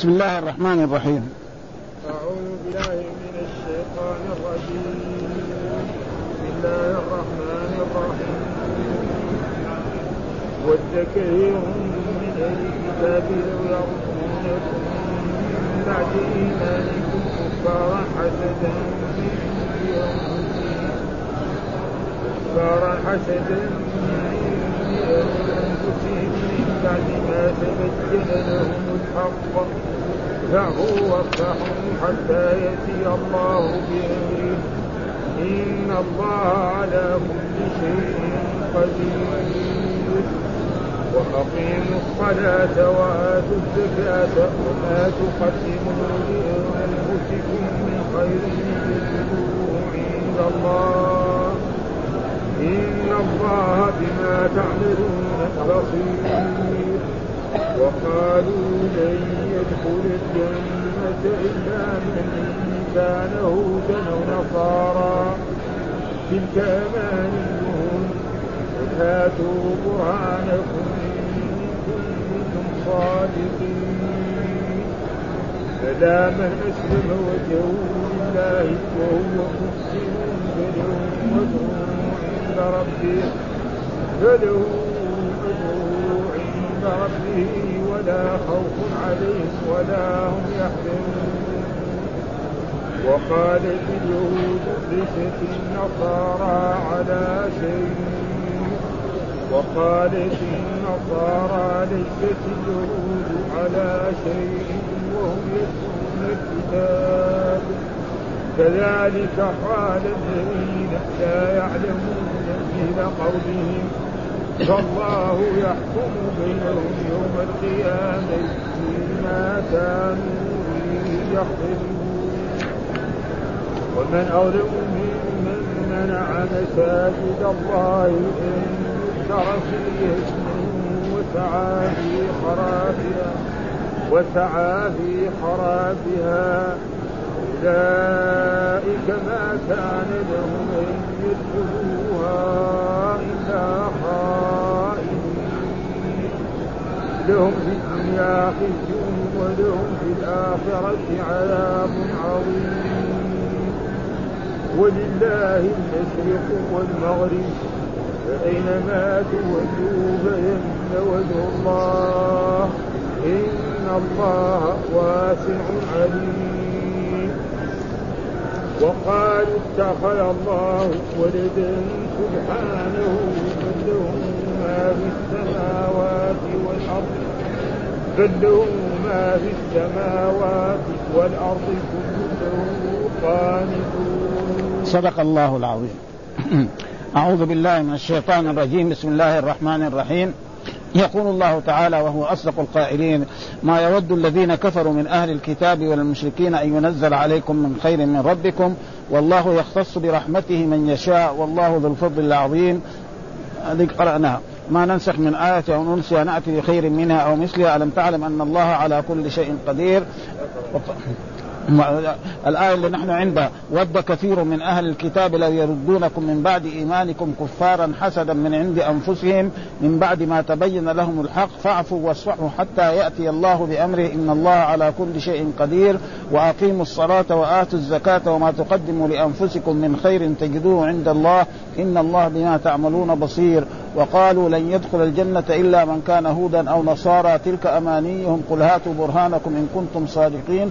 بسم الله الرحمن الرحيم. أعوذ بالله من الشيطان الرجيم. بسم الله الرحمن الرحيم. ود كثير من أهل الكتاب لو يرجونكم بعد إيمانكم كفارا حسدا كفارا حسدا من من بعد ما تبين لهم الحق فاعفوا واصفحوا حتى يأتي الله بأمره إن الله على كل شيء قدير وأقيموا الصلاة وآتوا الزكاة وما تقدموا لأنفسكم من خير تجدوه عند الله إن الله بما تعملون بصير. وقالوا لن يدخل الجنة إلا من كان هودا أو نصارى. تلك أمانيهم. هاتوا برهانكم إن كنتم صادقين. فلا من أسلم وجهه لله وهو محسن فله عند ربه فله عند ربه ولا خوف عليهم ولا هم يحزنون. وقالت اليهود ليست النصارى على شيء. وقالت النصارى ليست اليهود على شيء وهم يتلون الكتاب. كذلك قال الذين لا يعلمون مثل قولهم فالله يحكم بينهم يوم القيامة فيما كانوا فيه يختلفون. ومن أظلم ممن منع مساجد الله أن يذكر فيه اسمه وسعى في خرابها وسعى في خرابها أولئك ما كان لهم أن يدخلوها خائفين لهم في الدنيا خزي ولهم في الآخرة عذاب عظيم. ولله المشرق والمغرب فأينما تولوا فإن وجه الله. إن الله واسع عليم. وقالوا اتخذ الله ولدا سبحانه بل ما في السماوات والأرض بل ما في السماوات والأرض كل له قانتون صدق الله العظيم. أعوذ بالله من الشيطان الرجيم. بسم الله الرحمن الرحيم. يقول الله تعالى وهو أصدق القائلين ما يود الذين كفروا من أهل الكتاب والمشركين أن ينزل عليكم من خير من ربكم والله يختص برحمته من يشاء والله ذو الفضل العظيم. هذه قرأناها. ما ننسخ من آية أو ننسي نأتي بخير منها أو مثلها ألم تعلم أن الله على كل شيء قدير؟ الآية اللي نحن عندها ود كثير من أهل الكتاب لو يردونكم من بعد إيمانكم كفارا حسدا من عند أنفسهم من بعد ما تبين لهم الحق فاعفوا واصفحوا حتى يأتي الله بأمره إن الله على كل شيء قدير وأقيموا الصلاة وآتوا الزكاة وما تقدموا لأنفسكم من خير تجدوه عند الله إن الله بما تعملون بصير وقالوا لن يدخل الجنة إلا من كان هودا أو نصارى تلك أمانيهم قل هاتوا برهانكم إن كنتم صادقين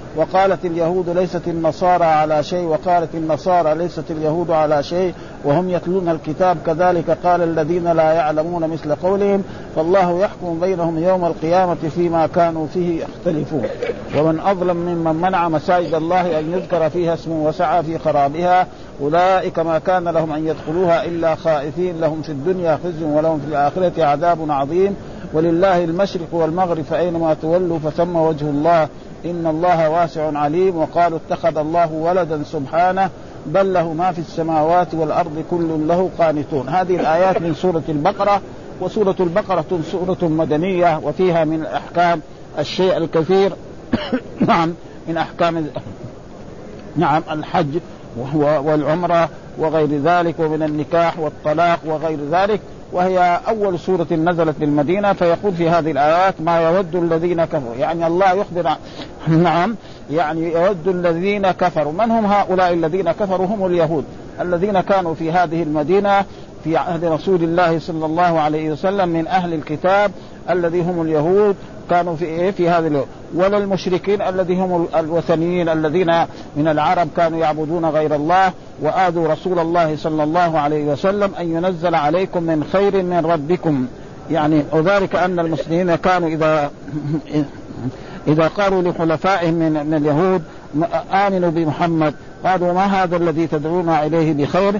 وقالت اليهود ليست النصارى على شيء وقالت النصارى ليست اليهود على شيء وهم يتلون الكتاب كذلك قال الذين لا يعلمون مثل قولهم فالله يحكم بينهم يوم القيامة فيما كانوا فيه يختلفون. ومن أظلم ممن منع مساجد الله أن يذكر فيها اسمه وسعى في خرابها أولئك ما كان لهم أن يدخلوها إلا خائفين لهم في الدنيا خزي ولهم في الآخرة عذاب عظيم. ولله المشرق والمغرب فأينما تولوا فثم وجه الله إن الله واسع عليم وقالوا اتخذ الله ولدا سبحانه بل له ما في السماوات والأرض كل له قانتون. هذه الآيات من سورة البقرة وسورة البقرة سورة مدنية وفيها من الأحكام الشيء الكثير. نعم من أحكام نعم الحج والعمرة وغير ذلك ومن النكاح والطلاق وغير ذلك. وهي أول سورة نزلت بالمدينة فيقول في هذه الآيات ما يود الذين كفروا. يعني الله يخبر نعم يعني يود الذين كفروا. من هم هؤلاء الذين كفروا؟ هم اليهود. الذين كانوا في هذه المدينة في عهد رسول الله صلى الله عليه وسلم من أهل الكتاب الذي هم اليهود. كانوا في إيه؟ في هذه اليوم ولا المشركين الذي هم الوثنيين الذين من العرب كانوا يعبدون غير الله وآذوا رسول الله صلى الله عليه وسلم أن ينزل عليكم من خير من ربكم. يعني وذلك أن المسلمين كانوا إذا إذا قالوا لحلفائهم من, من اليهود آمنوا بمحمد قالوا ما هذا الذي تدعونا إليه بخير؟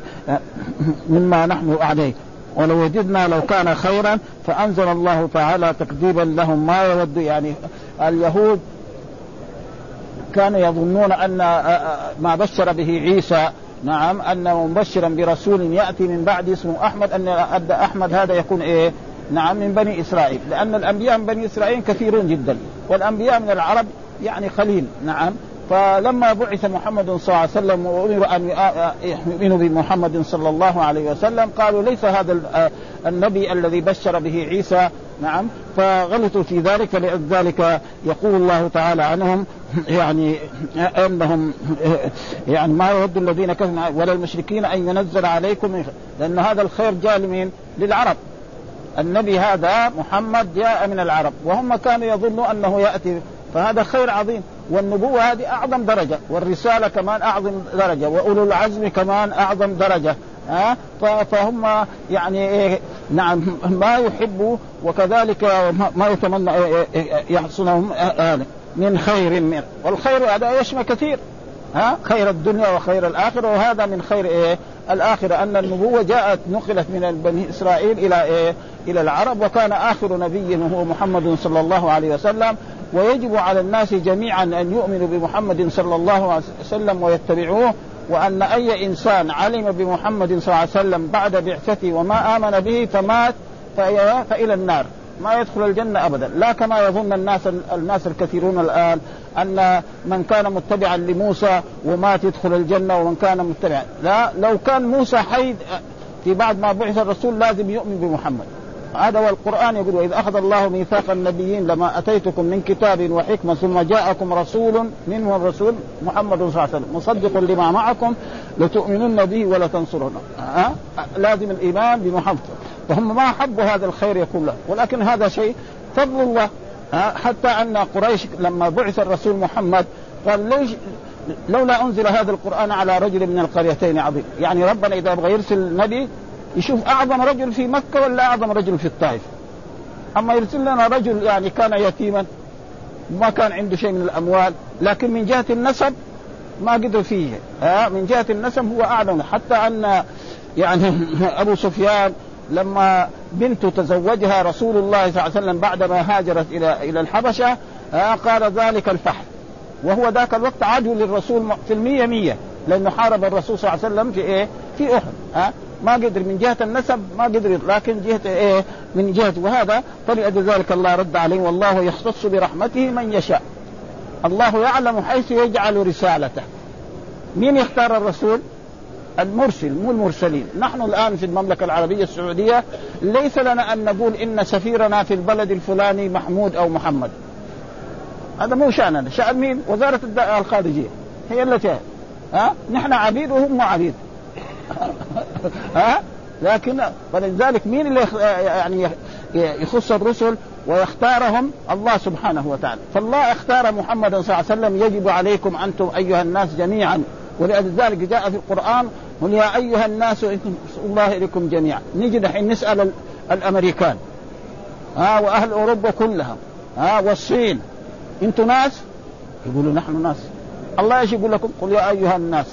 مما نحن عليه. ولو وجدنا لو كان خيرا فأنزل الله تعالى تكذيبا لهم ما يود يعني اليهود كانوا يظنون أن ما بشر به عيسى نعم انه مبشرا برسول يأتي من بعد اسمه أحمد أن أحمد هذا يكون إيه؟ نعم من بني إسرائيل لأن الأنبياء من بني إسرائيل كثيرون جدا والأنبياء من العرب يعني قليل نعم فلما بعث محمد صلى الله عليه وسلم وأمر أن يؤمنوا بمحمد صلى الله عليه وسلم قالوا ليس هذا النبي الذي بشر به عيسى نعم فغلطوا في ذلك فلذلك يقول الله تعالى عنهم يعني أنهم يعني ما يود الذين كفروا ولا المشركين أن ينزل عليكم لأن هذا الخير جاء لمين؟ للعرب النبي هذا محمد جاء من العرب وهم كانوا يظنوا أنه يأتي فهذا خير عظيم. والنبوة هذه أعظم درجة والرسالة كمان أعظم درجة وأولو العزم كمان أعظم درجة ها؟ فهم يعني إيه نعم ما يحبوا وكذلك ما يتمنى إيه، إيه، يحصلهم من خير من. والخير هذا يشمل كثير ها؟ خير الدنيا وخير الآخرة وهذا من خير إيه الآخرة أن النبوة جاءت نقلت من بني إسرائيل إلى إيه إلى العرب وكان آخر نبي هو محمد صلى الله عليه وسلم ويجب على الناس جميعا أن يؤمنوا بمحمد صلى الله عليه وسلم ويتبعوه وأن أي إنسان علم بمحمد صلى الله عليه وسلم بعد بعثته وما آمن به فمات فإلى النار ما يدخل الجنة ابدا. لا كما يظن الناس الناس الكثيرون الآن أن من كان متبعا لموسى ومات يدخل الجنة ومن كان متبعا. لا لو كان موسى حي في بعد ما بعث الرسول لازم يؤمن بمحمد. هذا والقرآن يقول وإذ أخذ الله ميثاق النبيين لما أتيتكم من كتاب وحكمة ثم جاءكم رسول منه الرسول محمد صلى الله عليه وسلم مصدق لما معكم لتؤمنن به ولا تنصرونه أه؟ لازم الإيمان بمحمد فهم ما حبوا هذا الخير يكون له. ولكن هذا شيء فضل الله. أه؟ حتى أن قريش لما بعث الرسول محمد قال ليش لولا أنزل هذا القرآن على رجل من القريتين عظيم. يعني ربنا إذا يبغى يرسل نبي يشوف أعظم رجل في مكة ولا أعظم رجل في الطائف. أما يرسل لنا رجل يعني كان يتيما ما كان عنده شيء من الأموال لكن من جهة النسب ما قدر فيه. ها من جهة النسب هو اعظم حتى أن يعني أبو سفيان لما بنته تزوجها رسول الله صلى الله عليه وسلم بعدما هاجرت إلى إلى الحبشة قال ذلك الفحل وهو ذاك الوقت عدو للرسول في المية مية لأنه حارب الرسول صلى الله عليه وسلم في إيه؟ في أحد ها. ما قدر من جهة النسب ما قدر لكن جهة إيه؟ من جهة وهذا فلأجل ذلك الله رد عليه والله يختص برحمته من يشاء. الله يعلم حيث يجعل رسالته. مين يختار الرسول؟ المرسل مو المرسلين. نحن الآن في المملكة العربية السعودية ليس لنا أن نقول إن سفيرنا في البلد الفلاني محمود أو محمد. هذا مو شأننا. شأن مين؟ وزارة الخارجية. هي التي ها؟ نحن عبيد وهم عبيد ها؟ لكن فلذلك مين اللي يعني يخص الرسل ويختارهم؟ الله سبحانه وتعالى. فالله اختار محمدا صلى الله عليه وسلم. يجب عليكم أنتم أيها الناس جميعا. ولذلك جاء في القرآن قل يا أيها الناس الله إليكم جميعا. نجي دحين نسأل الأمريكان. ها؟ وأهل أوروبا كلها. ها؟ والصين. أنتم ناس؟ يقولوا نحن ناس. الله إيش يقول لكم. قل يا أيها الناس.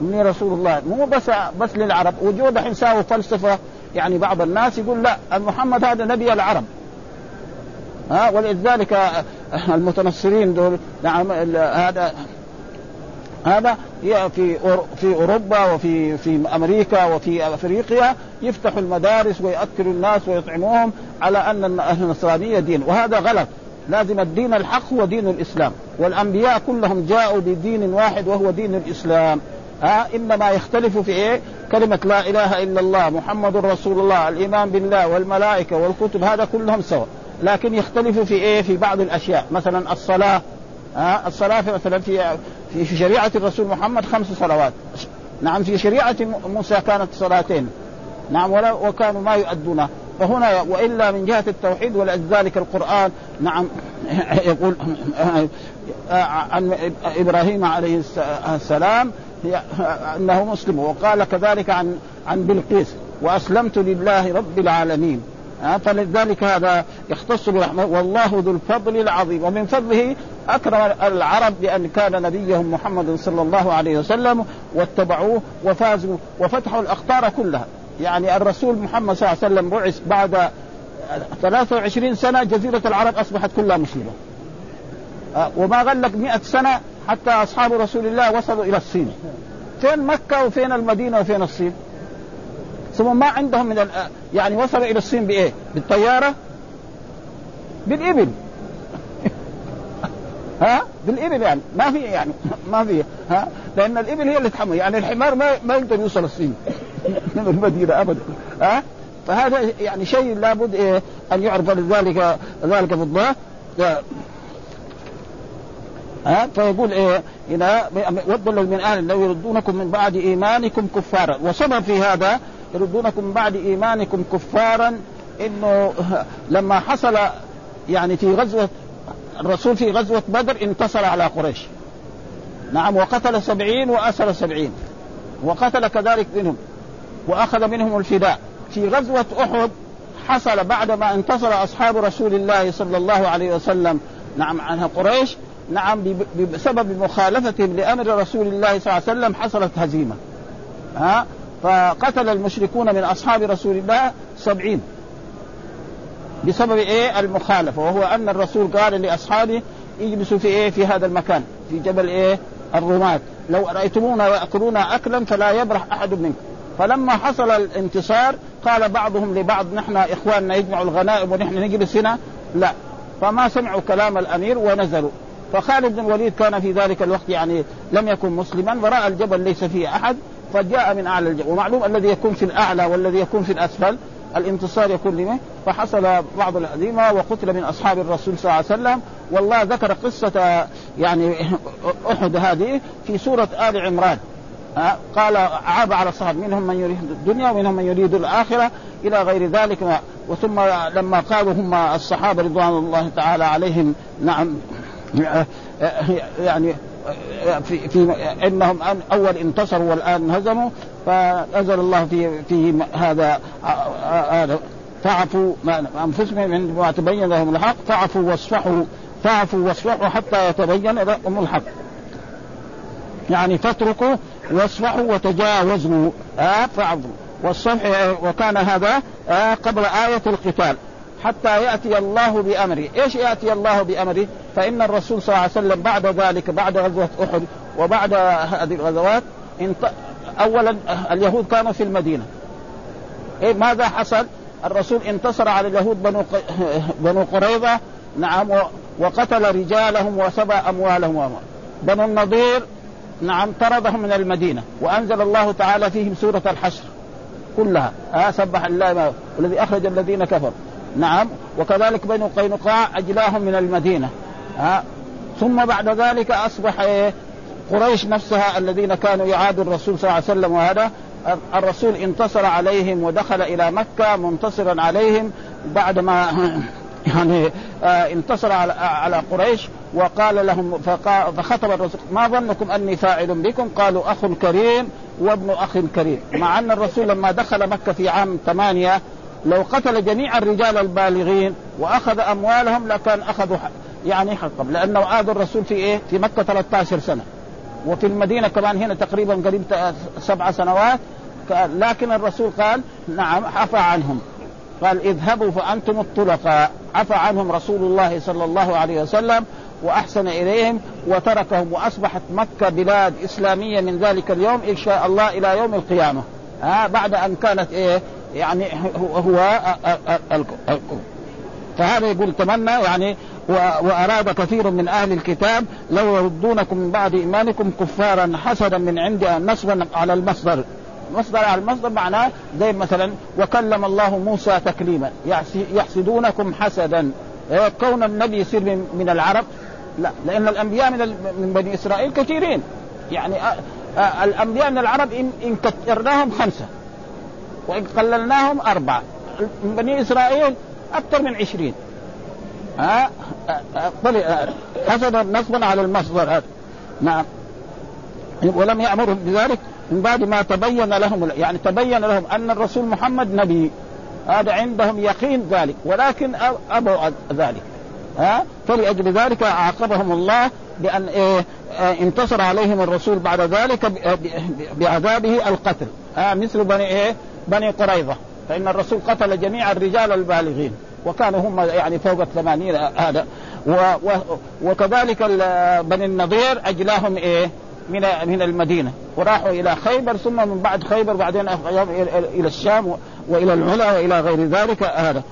من رسول الله. مو بس بس للعرب. وجود حساب فلسفه يعني بعض الناس يقول لا محمد هذا نبي العرب. ها ولذلك المتنصرين دول نعم هذا هذا في في أوروبا وفي في أمريكا وفي أفريقيا يفتحوا المدارس ويأكلوا الناس ويطعموهم على أن النصرانية دين. وهذا غلط. لازم الدين الحق هو دين الإسلام. والأنبياء كلهم جاءوا بدين واحد وهو دين الإسلام. ها انما يختلف في إيه؟ كلمه لا اله الا الله محمد رسول الله الايمان بالله والملائكه والكتب هذا كلهم سواء لكن يختلف في إيه؟ في بعض الاشياء مثلا الصلاه ها الصلاه في مثلا في في شريعه الرسول محمد خمس صلوات نعم في شريعه موسى كانت صلاتين نعم ولا وكانوا ما يؤدونها فهنا والا من جهه التوحيد ولذلك القران نعم يقول عن إبراهيم عليه السلام أنه مسلم وقال كذلك عن عن بلقيس وأسلمت لله رب العالمين. فلذلك هذا يختص برحمه والله ذو الفضل العظيم ومن فضله أكرم العرب بأن كان نبيهم محمد صلى الله عليه وسلم واتبعوه وفازوا وفتحوا الاخطار كلها. يعني الرسول محمد صلى الله عليه وسلم بعث بعد 23 سنة جزيرة العرب أصبحت كلها مسلمة. أه، وما غلق 100 سنة حتى أصحاب رسول الله وصلوا إلى الصين. فين مكة وفين المدينة وفين الصين؟ ثم ما عندهم من يعني وصلوا إلى الصين بإيه؟ بالطيارة؟ بالإبل. ها؟ بالإبل يعني. ما في يعني. ما في. ها؟ لأن الإبل هي اللي تحمل. يعني الحمار ما ما يقدر يوصل الصين. من المدينة ابدا. ها؟ فهذا يعني شيء لابد إيه؟ أن يعرف لذلك ذلك في الله ها؟ فيقول إيه؟ إذا ود أهل لو يردونكم من بعد ايمانكم كفارا. وسبب في هذا يردونكم من بعد ايمانكم كفارا انه لما حصل يعني في غزوة الرسول في غزوة بدر انتصر على قريش. نعم وقتل سبعين وأسر سبعين. وقتل كذلك منهم. وأخذ منهم الفداء. في غزوة أحد حصل بعد ما انتصر أصحاب رسول الله صلى الله عليه وسلم. نعم عنها قريش. نعم بسبب مخالفتهم لأمر رسول الله صلى الله عليه وسلم حصلت هزيمة. ها؟ فقتل المشركون من أصحاب رسول الله سبعين. بسبب إيه؟ المخالفة. وهو أن الرسول قال لأصحابه اجلسوا في إيه؟ في هذا المكان في جبل إيه؟ الرماة لو رأيتمونا ياكلون أكلا فلا يبرح أحد منكم. فلما حصل الانتصار قال بعضهم لبعض نحن إخواننا يجمعوا الغنائم ونحن نجلس هنا. لا. فما سمعوا كلام الأمير ونزلوا. فخالد بن الوليد كان في ذلك الوقت يعني لم يكن مسلما ورأى الجبل ليس فيه أحد فجاء من أعلى الجبل. ومعلوم الذي يكون في الأعلى والذي يكون في الأسفل الانتصار يكون لمن فحصل بعض الهزيمه وقتل من أصحاب الرسول صلى الله عليه وسلم. والله ذكر قصة يعني أحد هذه في سورة آل عمران. قال عاب على الصحابة منهم من يريد الدنيا ومنهم من يريد الآخرة إلى غير ذلك. وثم لما قالوا هم الصحابة رضوان الله تعالى عليهم نعم. يعني في, في إنهم أول انتصروا والآن هزموا فأنزل الله في في هذا هذا فاعفوا أنفسهم عندما تبين لهم الحق فاعفوا واصفحوا فاعفوا واصفحوا حتى يتبين لهم الحق. يعني فاتركوا واصفحوا وتجاوزوا آه فاعفوا والصفح وكان هذا آه قبل آية القتال. حتى يأتي الله بأمره. إيش يأتي الله بأمره؟ فإن الرسول صلى الله عليه وسلم بعد ذلك بعد غزوة أحد وبعد هذه الغزوات انت... أولا اليهود كانوا في المدينة. إيه ماذا حصل؟ الرسول انتصر على اليهود بنو, بنو قريظة. نعم وقتل رجالهم وسبى أموالهم. بنو النضير نعم طردهم من المدينة. وأنزل الله تعالى فيهم سورة الحشر كلها. آه سبح الله والذي أخرج الذين كفروا. نعم. وكذلك بنو قينقاع أجلاهم من المدينة. آه. ثم بعد ذلك أصبح إيه قريش نفسها الذين كانوا يعادوا الرسول صلى الله عليه وسلم وهذا الرسول انتصر عليهم ودخل إلى مكة منتصرا عليهم بعدما يعني آه انتصر على, على قريش وقال لهم فخطب الرسول ما ظنكم أني فاعل بكم؟ قالوا أخ كريم وابن أخ كريم. مع أن الرسول لما دخل مكة في عام ثمانية لو قتل جميع الرجال البالغين وأخذ أموالهم لكان أخذوا يعني حقهم. لأنه آذوا الرسول في إيه؟ في مكة 13 سنة. وفي المدينة كمان هنا تقريبا قريب سبع سنوات. لكن الرسول قال نعم عفى عنهم. قال اذهبوا فأنتم الطلقاء. عفى عنهم رسول الله صلى الله عليه وسلم وأحسن إليهم وتركهم وأصبحت مكة بلاد إسلامية من ذلك اليوم إن شاء الله إلى يوم القيامة. ها بعد أن كانت إيه؟ يعني هو فهذا يقول تمنى يعني وأراد كثير من أهل الكتاب لو يردونكم من بعد إيمانكم كفارا حسدا من عند نصبا على المصدر. مصدر على المصدر معناه زي مثلا وكلم الله موسى تكليما. يحسدونكم حسدا. إيه، كون النبي يصير من, العرب. لا لأن الأنبياء من من بني إسرائيل كثيرين. يعني الأنبياء من العرب إن كثرناهم خمسة. وإن قللناهم أربعة. من بني إسرائيل أكثر من عشرين. ها حسب نصبا على المصدر هذا. نعم. ولم يأمرهم بذلك. من بعد ما تبين لهم يعني تبين لهم أن الرسول محمد نبي. هذا عندهم يقين ذلك. ولكن أبوا ذلك. ها فلأجل ذلك عاقبهم الله بأن إيه آه، انتصر عليهم الرسول بعد ذلك بعذابه القتل. ها مثل بني إيه بني قريظة فإن الرسول قتل جميع الرجال البالغين وكانوا هم يعني فوق الثمانين هذا و و وكذلك بني النضير أجلاهم إيه؟ من من المدينة وراحوا إلى خيبر ثم من بعد خيبر بعدين إلى الشام وإلى العلا وإلى غير ذلك هذا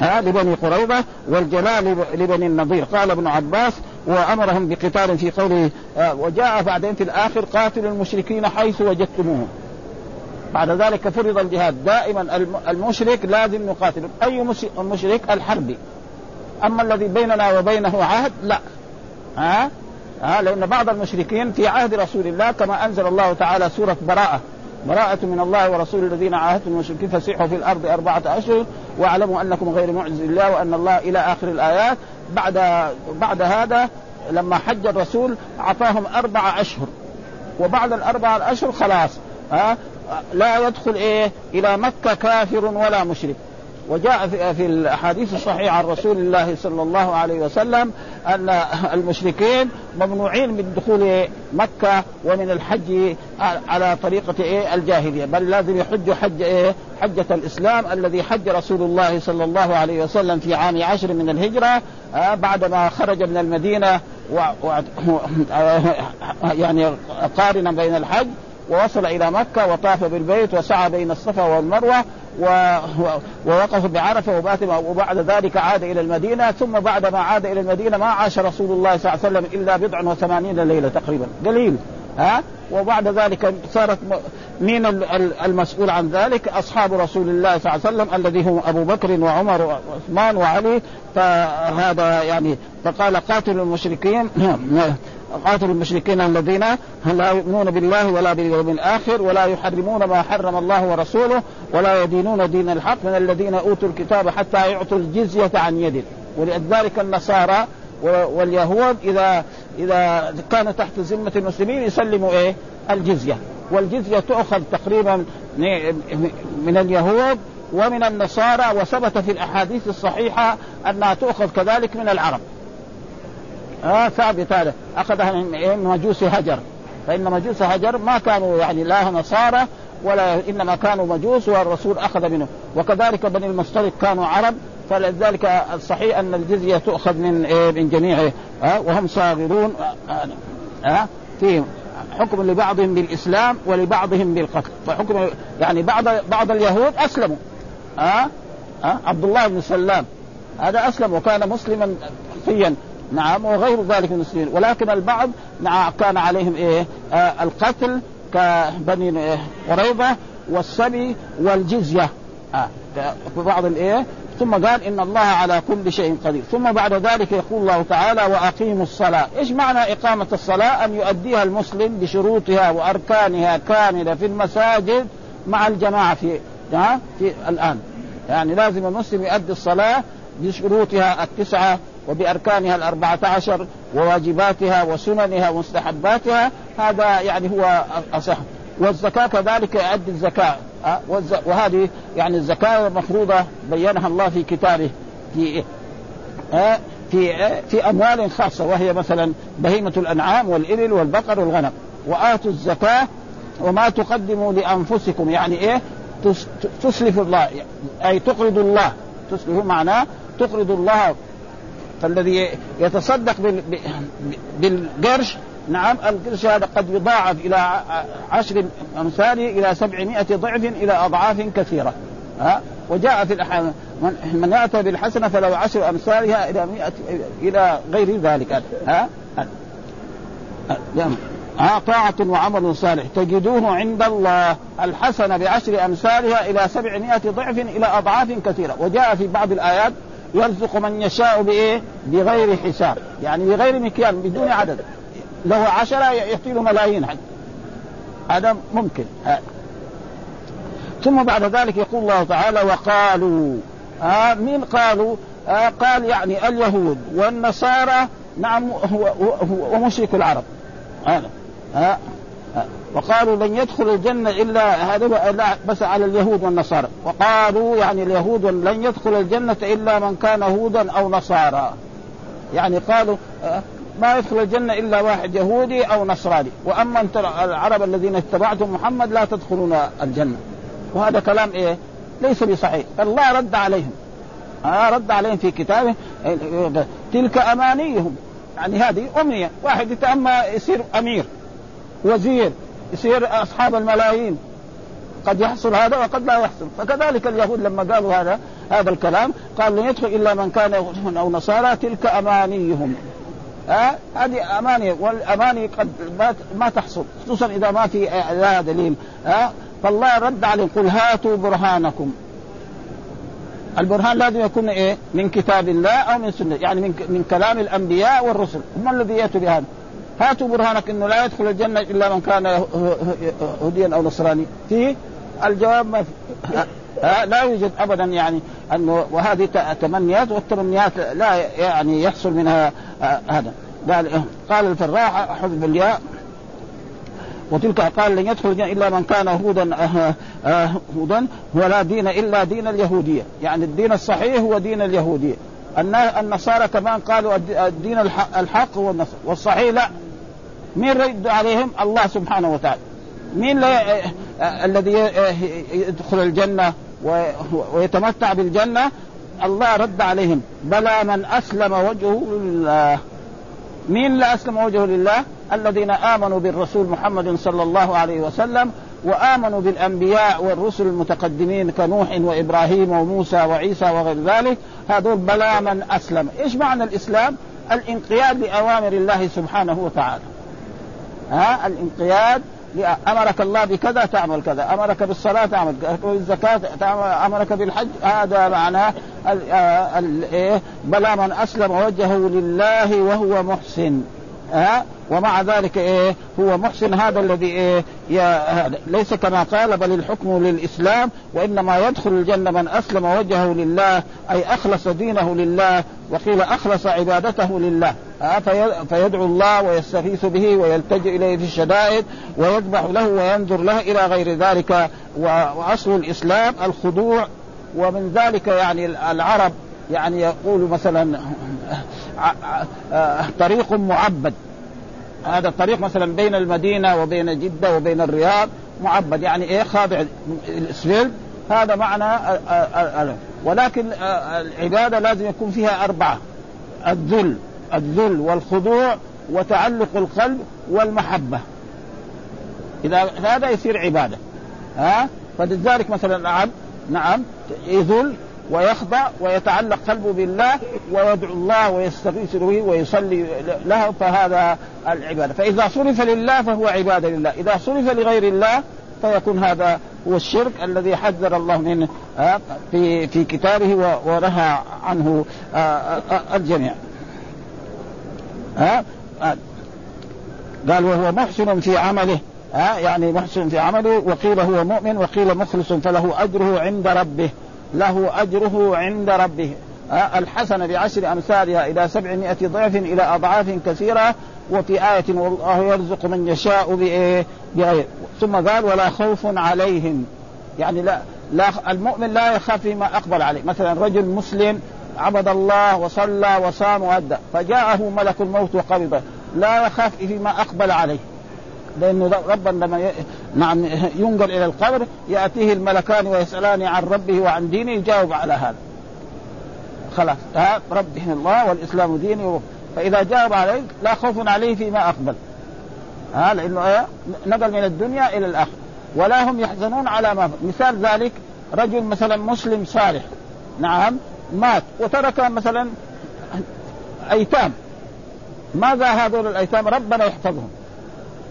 هذا لبني قريظة والجلال لبني النضير. قال ابن عباس وأمرهم بقتال في قوله وجاء بعدين في الآخر قاتل المشركين حيث وجدتموهم. بعد ذلك فرض الجهاد. دائما المشرك لازم نقاتل أي مشرك الحربي. أما الذي بيننا وبينه عهد لا. ها؟ ها؟ لأن بعض المشركين في عهد رسول الله كما أنزل الله تعالى سورة براءة. براءة من الله ورسول الذين عاهدتم المشركين فسيحوا في الأرض أربعة أشهر. واعلموا أنكم غير معجز الله وأن الله إلى آخر الآيات. بعد بعد هذا لما حج الرسول أعطاهم أربعة أشهر. وبعد الأربعة أشهر خلاص. ها؟ لا يدخل إيه إلى مكة كافر ولا مشرك. وجاء في الاحاديث الصحيحه عن رسول الله صلى الله عليه وسلم أن المشركين ممنوعين من دخول مكة ومن الحج على طريقة إيه الجاهلية. بل لازم يحجوا حج إيه حجة الإسلام الذي حج رسول الله صلى الله عليه وسلم في عام عشر من الهجرة آه بعدما خرج من المدينة و... و... يعني قارنا بين الحج ووصل إلى مكة وطاف بالبيت وسعى بين الصفا والمروة و... ووقف بعرفة وبات وبعد ذلك عاد إلى المدينة. ثم بعد ما عاد إلى المدينة ما عاش رسول الله صلى الله عليه وسلم إلا بضع وثمانين ليلة تقريبا. قليل. ها؟ وبعد ذلك صارت مين المسؤول عن ذلك؟ أصحاب رسول الله صلى الله عليه وسلم الذي هم أبو بكر وعمر وعثمان وعلي. فهذا يعني فقال قاتلوا المشركين. قاتلوا المشركين الذين لا يؤمنون بالله ولا باليوم الآخر ولا يحرمون ما حرم الله ورسوله ولا يدينون دين الحق من الذين أوتوا الكتاب حتى يعطوا الجزية عن يد. ولذلك النصارى واليهود اذا إذا كانوا تحت ذمة المسلمين يسلموا إيه؟ الجزية. والجزية تؤخذ تقريبا من اليهود ومن النصارى وثبت في الأحاديث الصحيحة أنها تؤخذ كذلك من العرب. آه ثابت هذا أخذها من؟ مجوس هجر. فإن مجوس هجر ما كانوا يعني لا نصارى ولا إنما كانوا مجوس والرسول أخذ منهم وكذلك بني المصطلق كانوا عرب فلذلك الصحيح أن الجزية تؤخذ من إيه من جميع آه وهم صاغرون آه آه في حكم لبعضهم بالإسلام ولبعضهم بالقتل. فحكم يعني بعض بعض اليهود أسلموا. آه آه عبد الله بن سلام. هذا أسلم وكان مسلما حقيا نعم وغير ذلك من المسلمين ولكن البعض نعم كان عليهم إيه آه القتل كبني قريظة والسبي والجزية. آه بعض الإيه ثم قال إن الله على كل شيء قدير. ثم بعد ذلك يقول الله تعالى وأقيموا الصلاة. إيش معنى إقامة الصلاة؟ أن يؤديها المسلم بشروطها وأركانها كاملة في المساجد مع الجماعة في ها في الآن. يعني لازم المسلم يؤدي الصلاة بشروطها التسعة وبأركانها الأربعة عشر وواجباتها وسننها ومستحباتها هذا يعني هو أصح والزكاة كذلك يؤدي الزكاة. وهذه يعني الزكاة مفروضة بينها الله في كتابه في في في أموال خاصة وهي مثلا بهيمة الأنعام والإبل والبقر والغنم. وآتوا الزكاة وما تقدموا لأنفسكم يعني إيه؟ تسلف الله أي تقرض الله. تسلف معناه تقرض الله فالذي يتصدق بالقرش نعم القرش هذا قد يضاعف إلى عشر أمثاله إلى سبعمائة ضعف إلى أضعاف كثيرة. ها؟ وجاء في الأحاديث من يأتى بالحسنة فلو عشر أمثالها إلى مئة إلى غير ذلك. ها؟ ها طاعة وعمل صالح تجدوه عند الله. الحسنة بعشر أمثالها إلى سبعمائة ضعف إلى أضعاف كثيرة. وجاء في بعض الآيات يرزق من يشاء بإيه؟ بغير حساب. يعني بغير مكيال بدون عدد. له عشرة يعطي له ملايين. حتى هذا ممكن. ثم بعد ذلك يقول الله تعالى وقالوا آه مين قالوا؟ آه قال يعني اليهود والنصارى. نعم ومشرك العرب. هذا آه. آه. وقالوا لن يدخل الجنة إلا هذا بس على اليهود والنصارى. وقالوا يعني اليهود لن يدخل الجنة إلا من كان هودا أو نصارى. يعني قالوا آه ما يدخل الجنة إلا واحد يهودي أو نصراني. وأما أنت العرب الذين اتبعتم محمد لا تدخلون الجنة. وهذا كلام إيه؟ ليس بصحيح. الله رد عليهم. آه رد عليهم في كتابه. تلك أمانيهم. يعني هذه أمنية. واحد يتأمى يصير أمير وزير. يصير أصحاب الملايين. قد يحصل هذا وقد لا يحصل. فكذلك اليهود لما قالوا هذا هذا الكلام قال لن يدخل إلا من كان يهود أو نصارى تلك أمانيهم. ها؟ هذه أماني والأماني قد ما تحصل خصوصا إذا ما في لها دليل. ها؟ فالله رد عليهم قل هاتوا برهانكم. البرهان لازم يكون إيه؟ من كتاب الله أو من سنة يعني من من كلام الأنبياء والرسل. هم الذي يأتوا بهذا. هاتوا برهانك إنه لا يدخل الجنة إلا من كان هديا أو نصراني في الجواب ما في لا يوجد ابدا يعني أنه وهذه تمنيات والتمنيات لا يعني يحصل منها هذا. قال قال الفراح حذف الياء وتلك قال لن يدخل الجنة إلا من كان هودا آه آه هودا ولا دين إلا دين اليهودية. يعني الدين الصحيح هو دين اليهودية. النصارى كمان قالوا الدين الحق هو النصر والصحيح لا. مين رد عليهم؟ الله سبحانه وتعالى. مين لا الذي يدخل الجنة ويتمتع بالجنة؟ الله رد عليهم. بلى من أسلم وجهه لله. مين لا أسلم وجهه لله؟ الذين آمنوا بالرسول محمد صلى الله عليه وسلم وآمنوا بالأنبياء والرسل المتقدمين كنوح وإبراهيم وموسى وعيسى وغير ذلك. هذول بلى من أسلم. إيش معنى الإسلام؟ الانقياد لأوامر الله سبحانه وتعالى. ها الانقياد أمرك الله بكذا تعمل كذا أمرك بالصلاة تعمل بالزكاة أمرك بالحج هذا معناه إيه؟ بلى من أسلم وجهه لله وهو محسن ها؟ ومع ذلك إيه؟ هو محسن هذا الذي إيه؟ يا ليس كما قال بل الحكم للإسلام وإنما يدخل الجنة من أسلم وجهه لله أي أخلص دينه لله وقيل أخلص عبادته لله. فيدعو الله ويستغيث به ويلتجئ إليه في الشدائد ويذبح له وينظر له إلى غير ذلك. وأصل الإسلام الخضوع ومن ذلك يعني العرب يعني يقول مثلا طريق معبد. هذا الطريق مثلا بين المدينة وبين جدة وبين الرياض معبد. يعني إيه؟ خاضع. الاسفلت هذا معنى ولكن العبادة لازم يكون فيها أربعة. الذل. الذل والخضوع وتعلق القلب والمحبة. إذا هذا يصير عبادة. ها؟ فلذلك مثلا العبد نعم يذل ويخضع ويتعلق قلبه بالله ويدعو الله ويستغيث به ويصلي له فهذا العبادة، فإذا صرف لله فهو عبادة لله، إذا صرف لغير الله فيكون هذا هو الشرك الذي حذر الله منه في في كتابه ونهى عنه الجميع. ها قال وهو محسن في عمله. ها يعني محسن في عمله. وقيل هو مؤمن وقيل مخلص فله أجره عند ربه. له أجره عند ربه. الحسنة بعشر أمثالها إلى سبعمائة ضعف إلى أضعاف كثيرة وفي آية والله يرزق من يشاء بغير. ثم قال ولا خوف عليهم. يعني لا لا المؤمن لا يخاف فيما أقبل عليه. مثلا رجل مسلم عبد الله وصلى وصام وأدى فجاءه ملك الموت وقبضه لا يخاف فيما أقبل عليه. لأنه ربنا لما نعم ينقل إلى القبر يأتيه الملكان ويسألان عن ربه وعن دينه يجاوب على هذا. خلاص ها ربه الله والإسلام ديني فإذا جاوب عليه لا خوف عليه فيما أقبل. ها لأنه إيه نقل من الدنيا إلى الآخرة. ولا هم يحزنون على ما مثال ذلك رجل مثلا مسلم صالح نعم مات وترك مثلا أيتام. ماذا هذول الأيتام؟ ربنا يحفظهم.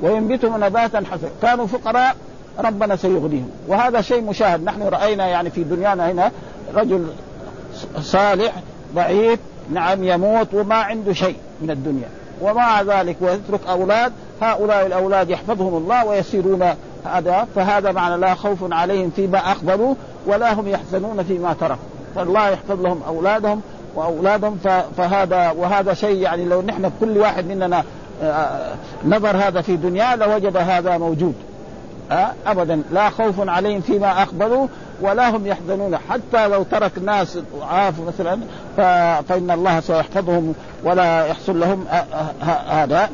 وينبتهم نباتا حسنا. كانوا فقراء ربنا سيغنيهم. وهذا شيء مشاهد. نحن رأينا يعني في دنيانا هنا رجل صالح ضعيف نعم يموت وما عنده شيء من الدنيا. ومع ذلك ويترك أولاد هؤلاء الأولاد يحفظهم الله ويسيرون هذا فهذا معنى لا خوف عليهم فيما أقبلوا ولا هم يحزنون فيما تركوا. فالله يحفظ لهم أولادهم وأولادهم فهذا وهذا شيء يعني لو نحن كل واحد مننا نظر هذا في دنيا لوجد هذا موجود؟ ابدا. لا خوف عليهم فيما أقبلوا ولا هم يحزنون. حتى لو ترك ناس ضعاف مثلا فإن الله سيحفظهم ولا يحصل لهم هذا.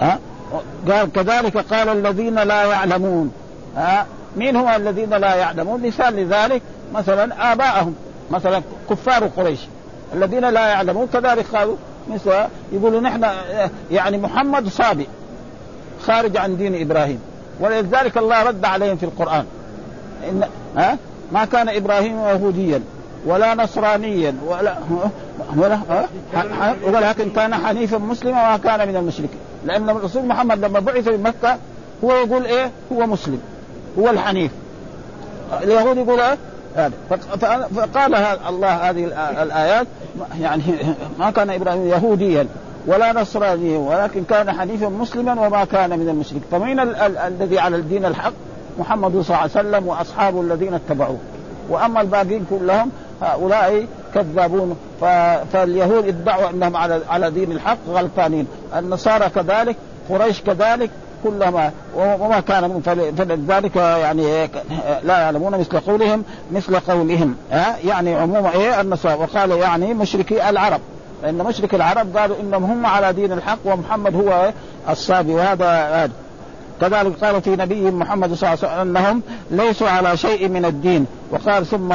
أه؟ قال كذلك قال الذين لا يعلمون. ها؟ مين هم الذين لا يعلمون؟ مثال لذلك مثلا آباءهم مثلا كفار قريش. الذين لا يعلمون كذلك قالوا مثل يقولوا نحن يعني محمد صابئ خارج عن دين إبراهيم. ولذلك الله رد عليهم في القرآن. إن ها؟ ما كان إبراهيم يهوديا ولا نصرانيا ولا ولا ولكن كان حنيفا مسلما وما كان من المشركين. لأن الرسول محمد لما بعث في مكة هو يقول إيه؟ هو مسلم هو الحنيف. اليهود يقول إيه؟ هذا. فقال الله هذه الآيات يعني ما كان إبراهيم يهوديا ولا نصرانيا ولكن كان حنيفا مسلما وما كان من المشرك فمن الذي على الدين الحق؟ محمد صلى الله عليه وسلم وأصحابه الذين اتبعوه. وأما الباقين كلهم هؤلاء كذابون. فاليهود ادعوا أنهم على على دين الحق غلطانين. النصارى كذلك قريش كذلك كلما وما كان من فلذلك يعني لا يعلمون مثل قولهم مثل قولهم يعني عموما إيه النصارى. وقال يعني مشركي العرب. لأن مشرك العرب قالوا إنهم هم على دين الحق ومحمد هو الصابي وهذا هذا. كذلك قال في نبي محمد صلى الله عليه وسلم إنهم ليسوا على شيء من الدين. وقال ثم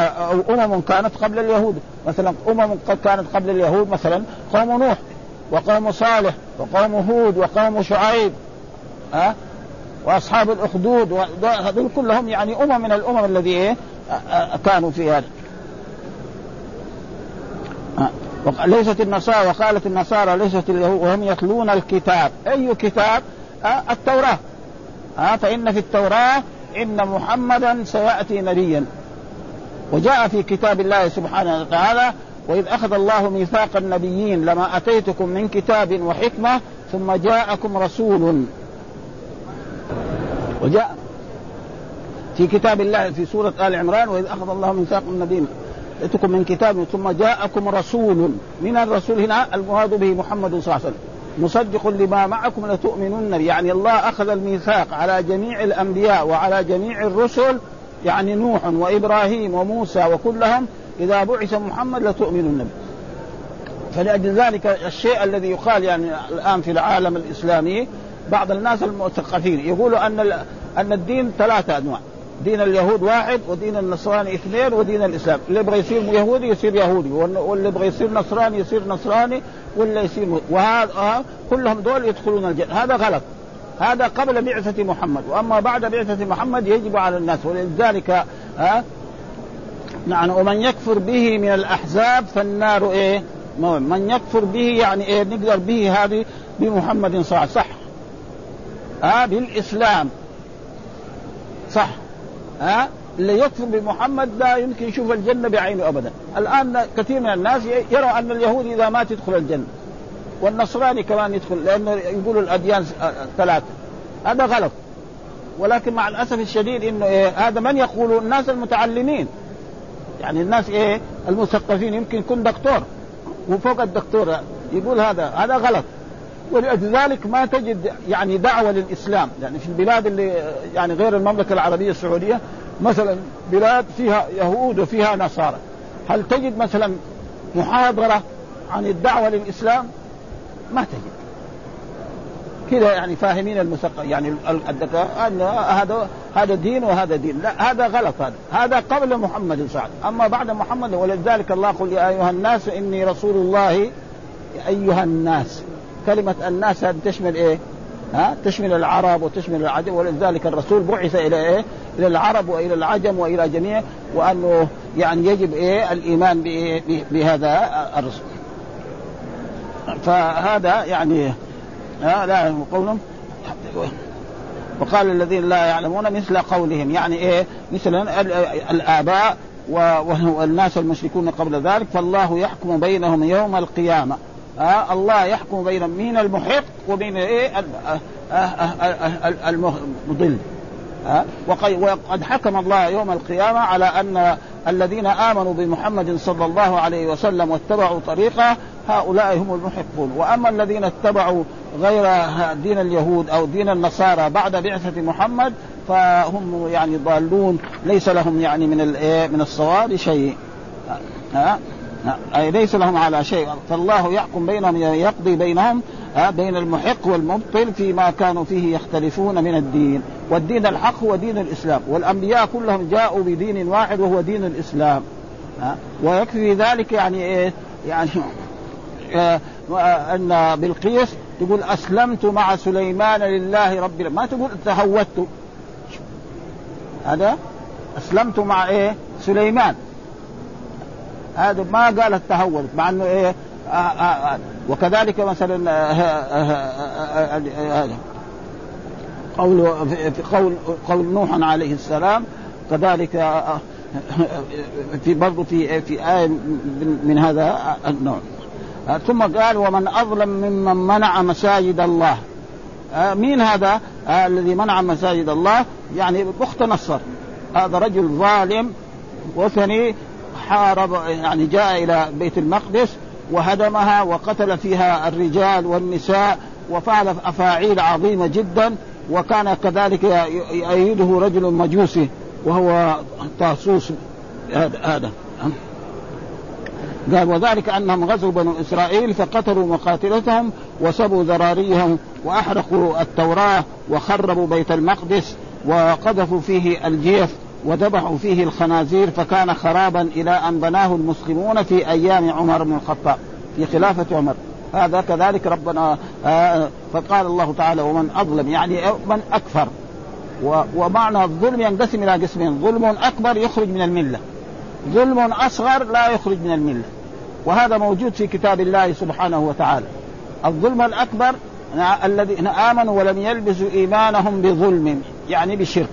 أمم كانت قبل اليهود. مثلا أمم قد كانت قبل اليهود مثلا قوم نوح وقوم صالح وقوم هود وقوم شعيب. ها؟ وأصحاب الأخدود هذول كلهم يعني أمم من الأمم الذي إيه؟ كانوا في هذا. ليست النصارى وقالت النصارى ليست اليهود وهم يتلون الكتاب. أي كتاب؟ التوراة. فإن في التوراة إن محمدا سيأتي نبيا. وجاء في كتاب الله سبحانه وتعالى وإذ أخذ الله ميثاق النبيين لما أتيتكم من كتاب وحكمة ثم جاءكم رسول. وجاء في كتاب الله في سورة آل عمران وإذ أخذ الله ميثاق النبيين اتكم من كتاب ثم جاءكم رسول من الرسول هنا المراد به محمد صلى الله عليه وسلم مصدق لما معكم لتؤمنن يعني الله أخذ الميثاق على جميع الأنبياء وعلى جميع الرسل يعني نوح وإبراهيم وموسى وكلهم إذا بعث محمد لتؤمنن به فلأجل ذلك الشيء الذي يقال يعني الآن في العالم الإسلامي بعض الناس المثقفين يقولوا أن أن الدين ثلاثة أنواع. دين اليهود واحد ودين النصراني اثنين ودين الإسلام. اللي يبغى يصير يهودي يصير يهودي واللي يبغى يصير نصراني يصير نصراني واللي يصير وهذا كلهم دول يدخلون الجنة. هذا غلط. هذا قبل بعثة محمد. وأما بعد بعثة محمد يجب على الناس. ولذلك ها نعم ومن يكفر به من الأحزاب فالنار إيه؟ من يكفر به يعني إيه؟ نقدر به هذه بمحمد صح صح. ها بالإسلام. صح. ها اللي يكفر بمحمد لا يمكن يشوف الجنة بعينه ابدا. الآن كثير من الناس يروا أن اليهود إذا مات يدخل الجنة. والنصراني كمان يدخل لأنه يقولوا الأديان ثلاثة. هذا غلط. ولكن مع الأسف الشديد إنه إيه هذا من يقول الناس المتعلمين؟ يعني الناس إيه المثقفين يمكن يكون دكتور. وفوق الدكتور يقول هذا. هذا غلط. ولذلك ما تجد يعني دعوة للإسلام. يعني في البلاد اللي يعني غير المملكة العربية السعودية مثلا بلاد فيها يهود وفيها نصارى. هل تجد مثلا محاضرة عن الدعوة للإسلام؟ ما تجد. كذا يعني فاهمين المثقف يعني الدكاتره أن هذا هذا دين وهذا دين. لا هذا غلط هذا. هذا قبل محمد صلى الله عليه وسلم. أما بعد محمد ولذلك الله يقول يا أيها الناس إني رسول الله أيها الناس. كلمة الناس هذه تشمل إيه؟ ها؟ تشمل العرب وتشمل العجم ولذلك الرسول بعث إلى إيه؟ إلى العرب وإلى العجم وإلى جميع وأنه يعني يجب إيه؟ الإيمان بهذا الرسول. فهذا يعني ها؟ لا قولهم. وقال الذين لا يعلمون مثل قولهم يعني إيه؟ مثل الآباء والناس المشركون قبل ذلك فالله يحكم بينهم يوم القيامة. آه الله يحكم بين مين المحق وبين إيه؟ المضل. آه وقد حكم الله يوم القيامة على أن الذين آمنوا بمحمد صلى الله عليه وسلم واتبعوا طريقه هؤلاء هم المحقون. وأما الذين اتبعوا غير دين اليهود أو دين النصارى بعد بعثة محمد فهم يعني ضالون. ليس لهم يعني من من الصواب شيء. ها؟ أي ليس لهم على شيء. فالله يحكم بينهم يقضي بينهم بين المحق والمبطل فيما كانوا فيه يختلفون من الدين. والدين الحق هو دين الإسلام. والأنبياء كلهم جاءوا بدين واحد وهو دين الإسلام. ويكفي ذلك يعني إيه؟ يعني آه أن بلقيس تقول أسلمت مع سليمان لله رب ما تقول تهودت. هذا أسلمت مع إيه؟ سليمان. هذا ما قالت تهودت مع إنه إيه آه آه آه وكذلك مثلا هذا قول في قول قول نوح عليه السلام كذلك في برضه في في آية من هذا النوع. ثم قال ومن أظلم ممن منع مساجد الله. مين هذا؟ الذي منع مساجد الله يعني بخت نصر. هذا رجل ظالم وثني حارب يعني جاء إلى بيت المقدس وهدمها وقتل فيها الرجال والنساء وفعل أفاعيل عظيمة جدا وكان كذلك يؤيده رجل مجوسي وهو طاسوس. هذا قال وذلك أنهم غزوا بنو إسرائيل فقتلوا مقاتلتهم وسبوا ذراريهم وأحرقوا التوراة وخربوا بيت المقدس وقذفوا فيه الجيف وذبحوا فيه الخنازير فكان خرابا إلى أن بناه المسلمون في أيام عمر بن الخطاب في خلافة عمر. هذا كذلك ربنا آه فقال الله تعالى ومن أظلم. يعني من أكفر. ومعنى الظلم ينقسم إلى قسمين ظلم أكبر يخرج من الملة ظلم أصغر لا يخرج من الملة. وهذا موجود في كتاب الله سبحانه وتعالى. الظلم الأكبر الذين آمنوا ولم يلبسوا إيمانهم بظلم يعني بشرك.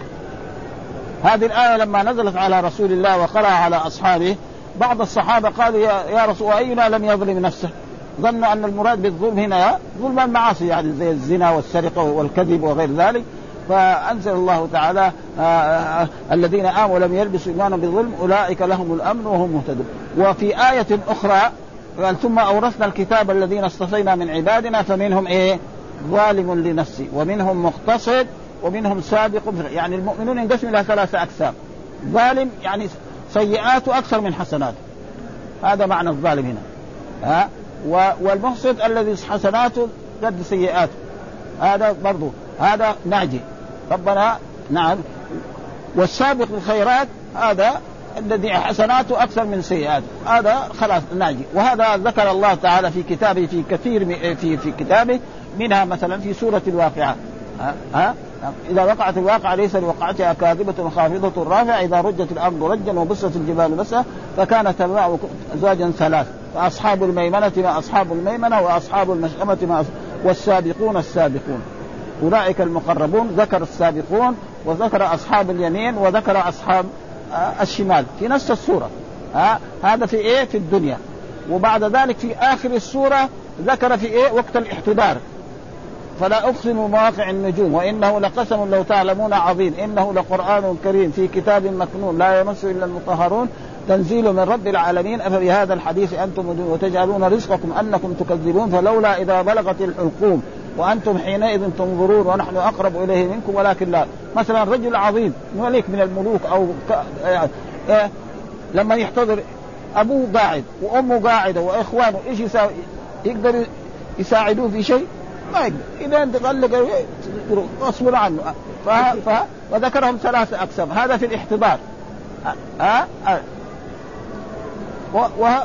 هذه الآية لما نزلت على رسول الله وقرأ على أصحابه بعض الصحابة قالوا يا, رسول أينا لم يظلم نفسه؟ ظنوا أن المراد بالظلم هنا ظلم المعاصي يعني زي الزنا والسرقة والكذب وغير ذلك. فأنزل الله تعالى آآ آآ الذين آمنوا ولم يلبسوا إيمانهم بظلم أولئك لهم الأمن وهم مهتدون. وفي آية أخرى قال ثم أورثنا الكتاب الذين اصطفينا من عبادنا فمنهم إيه؟ ظالم لنفسه ومنهم مقتصد ومنهم سابق يعني المؤمنون ينقسموا إلى ثلاثة أقسام. ظالم يعني سيئاته أكثر من حسناته هذا معنى الظالم هنا. ها؟ والمحسن الذي حسناته قد سيئاته. هذا برضو هذا ناجي. ربنا نعم. والسابق الخيرات هذا الذي حسناته أكثر من سيئاته. هذا خلاص ناجي. وهذا ذكر الله تعالى في كتابه في كثير في في كتابه منها مثلا في سورة الواقعة. ها, إذا وقعت الواقعة ليس لوقعتها كاذبة خافضة رافعة إذا رجت الأرض رجا وبست الجبال بسا فكانت تبع ازواجا ثلاث فأصحاب الميمنة ما أصحاب الميمنة وأصحاب المشأمة ما والسابقون السابقون. أولئك المقربون ذكر السابقون وذكر أصحاب اليمين وذكر أصحاب الشمال. في نفس السوره ها هذا في إيه؟ في الدنيا. وبعد ذلك في آخر السوره ذكر في إيه؟ وقت الاحتضار. فلا أقسم بمواقع النجوم وإنه لقسم لو تعلمون عظيم إنه لقرآن كريم في كتاب مكنون لا يمسه إلا المطهرون تنزيل من رب العالمين أفبهذا الحديث أنتم وتجعلون رزقكم أنكم تكذبون فلولا إذا بلغت الحلقوم وأنتم حينئذ تنظرون ونحن أقرب إليه منكم ولكن لا مثلا رجل عظيم ملك من الملوك أو ك... إيه لما يحتضر أبوه قاعد وأمه قاعدة وإخوانه إيش يساوي؟ يقدر يساعدوه في شيء؟ يقدر إذا أنت طلق اصبر عنه. ف... ف... وذكرهم ثلاثة أقسام. هذا في الاحتضار. ها؟ أه؟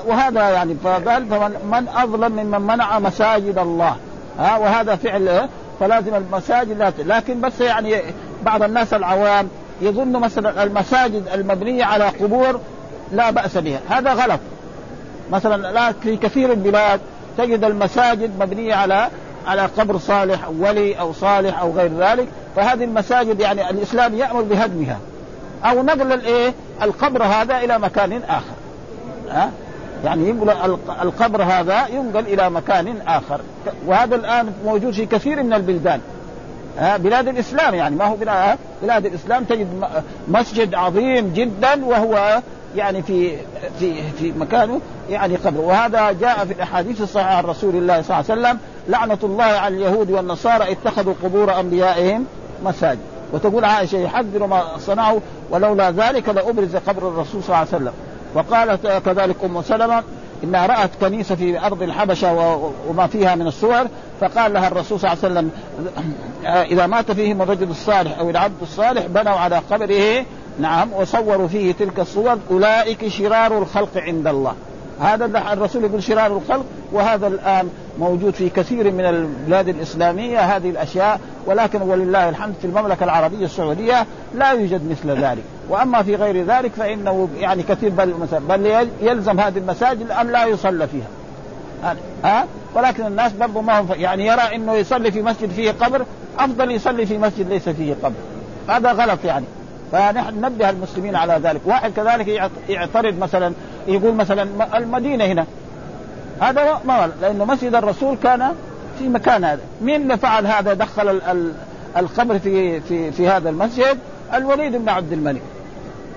وهذا يعني فقال فمن من أظلم ممن منع مساجد الله. ها؟ وهذا فعل فلازم المساجد لا لكن بس يعني بعض الناس العوام يظن مثلا المساجد المبنية على قبور لا بأس بها. هذا غلط. مثلا لا في كثير البلاد تجد المساجد مبنية على على قبر صالح أو ولي أو صالح أو غير ذلك فهذه المساجد يعني الإسلام يأمر بهدمها. أو نقل الإيه؟ القبر هذا إلى مكان آخر. ها؟ يعني ينقل القبر هذا ينقل إلى مكان آخر. وهذا الآن موجود في كثير من البلدان. ها؟ بلاد الإسلام يعني ما هو بلاد, بلاد الإسلام تجد مسجد عظيم جدا وهو يعني في في في مكانه يعني قبر. وهذا جاء في الأحاديث الصحيحة عن رسول الله صلى الله عليه وسلم لعنة الله على اليهود والنصارى اتخذوا قبور أنبيائهم مساجد. وتقول عائشة يحذر ما صنعوا ولولا ذلك لأبرز قبر الرسول صلى الله عليه وسلم. وقالت كذلك أم سلمة إنها رأت كنيسة في أرض الحبشة وما فيها من الصور فقال لها الرسول صلى الله عليه وسلم إذا مات فيهم الرجل الصالح أو العبد الصالح بنوا على قبره. نعم وصوروا فيه تلك الصور أولئك شرار الخلق عند الله. هذا الرسول يقول شرار الخلق وهذا الآن موجود في كثير من البلاد الإسلامية هذه الأشياء ولكن ولله الحمد في المملكة العربية السعودية لا يوجد مثل ذلك. وأما في غير ذلك فإنه يعني كثير بل, بل يلزم هذه المساجد ان لا يصلى فيها. ها؟ ولكن الناس برضو ما هم يعني يرى إنه يصلي في مسجد فيه قبر أفضل يصلي في مسجد ليس فيه قبر. هذا غلط يعني. فنحن ننبه المسلمين على ذلك. واحد كذلك يعترض مثلا يقول مثلا المدينة هنا. هذا ما لأنه مسجد الرسول كان في مكان هذا. مين اللي فعل هذا؟ دخل القبر في في في هذا المسجد الوليد بن عبد الملك.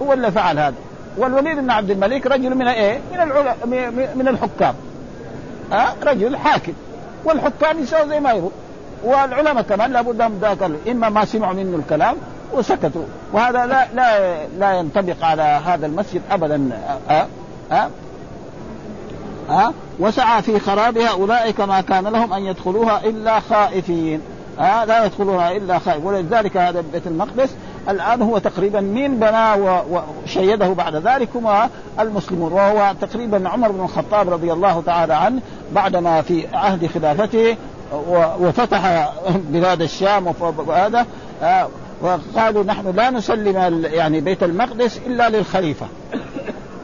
هو اللي فعل هذا. والوليد بن عبد الملك رجل من إيه؟ من العلا من الحكام. ها؟ أه؟ رجل حاكم. والحكام يسووا زي ما يبغوا والعلماء كمان لابد لهم ذاك إما ما سمعوا منه الكلام وسكتوا. وهذا لا لا لا ينطبق على هذا المسجد ابدا. أه؟ أه؟ أه؟ وسعى في خرابها أولئك ما كان لهم أن يدخلوها إلا خائفين. أه؟ لا يدخلونها إلا خائف ولذلك هذا بيت المقدس الآن هو تقريبا مين بناه وشيده بعد ذلك هم المسلمون. وهو تقريبا عمر بن الخطاب رضي الله تعالى عنه بعدما في عهد خلافته وفتح بلاد الشام وهذا. وقالوا نحن لا نسلم يعني بيت المقدس إلا للخليفة.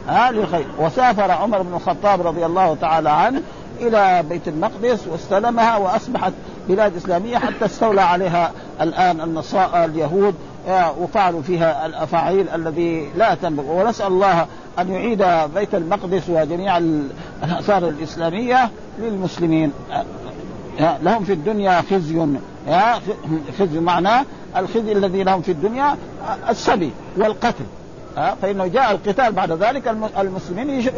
ها للخليفه وسافر عمر بن الخطاب رضي الله تعالى عنه إلى بيت المقدس واستلمها وأصبحت بلاد إسلامية حتى استولى عليها الآن النصارى اليهود آه، وفعلوا فيها الأفاعيل الذي لا تنبغي ونسأل الله أن يعيد بيت المقدس وجميع الآثار الإسلامية للمسلمين. آه، لهم في الدنيا خزي خزي معناه الخزي الذي لهم في الدنيا السبي والقتل. فإنه جاء القتال بعد ذلك المسلمين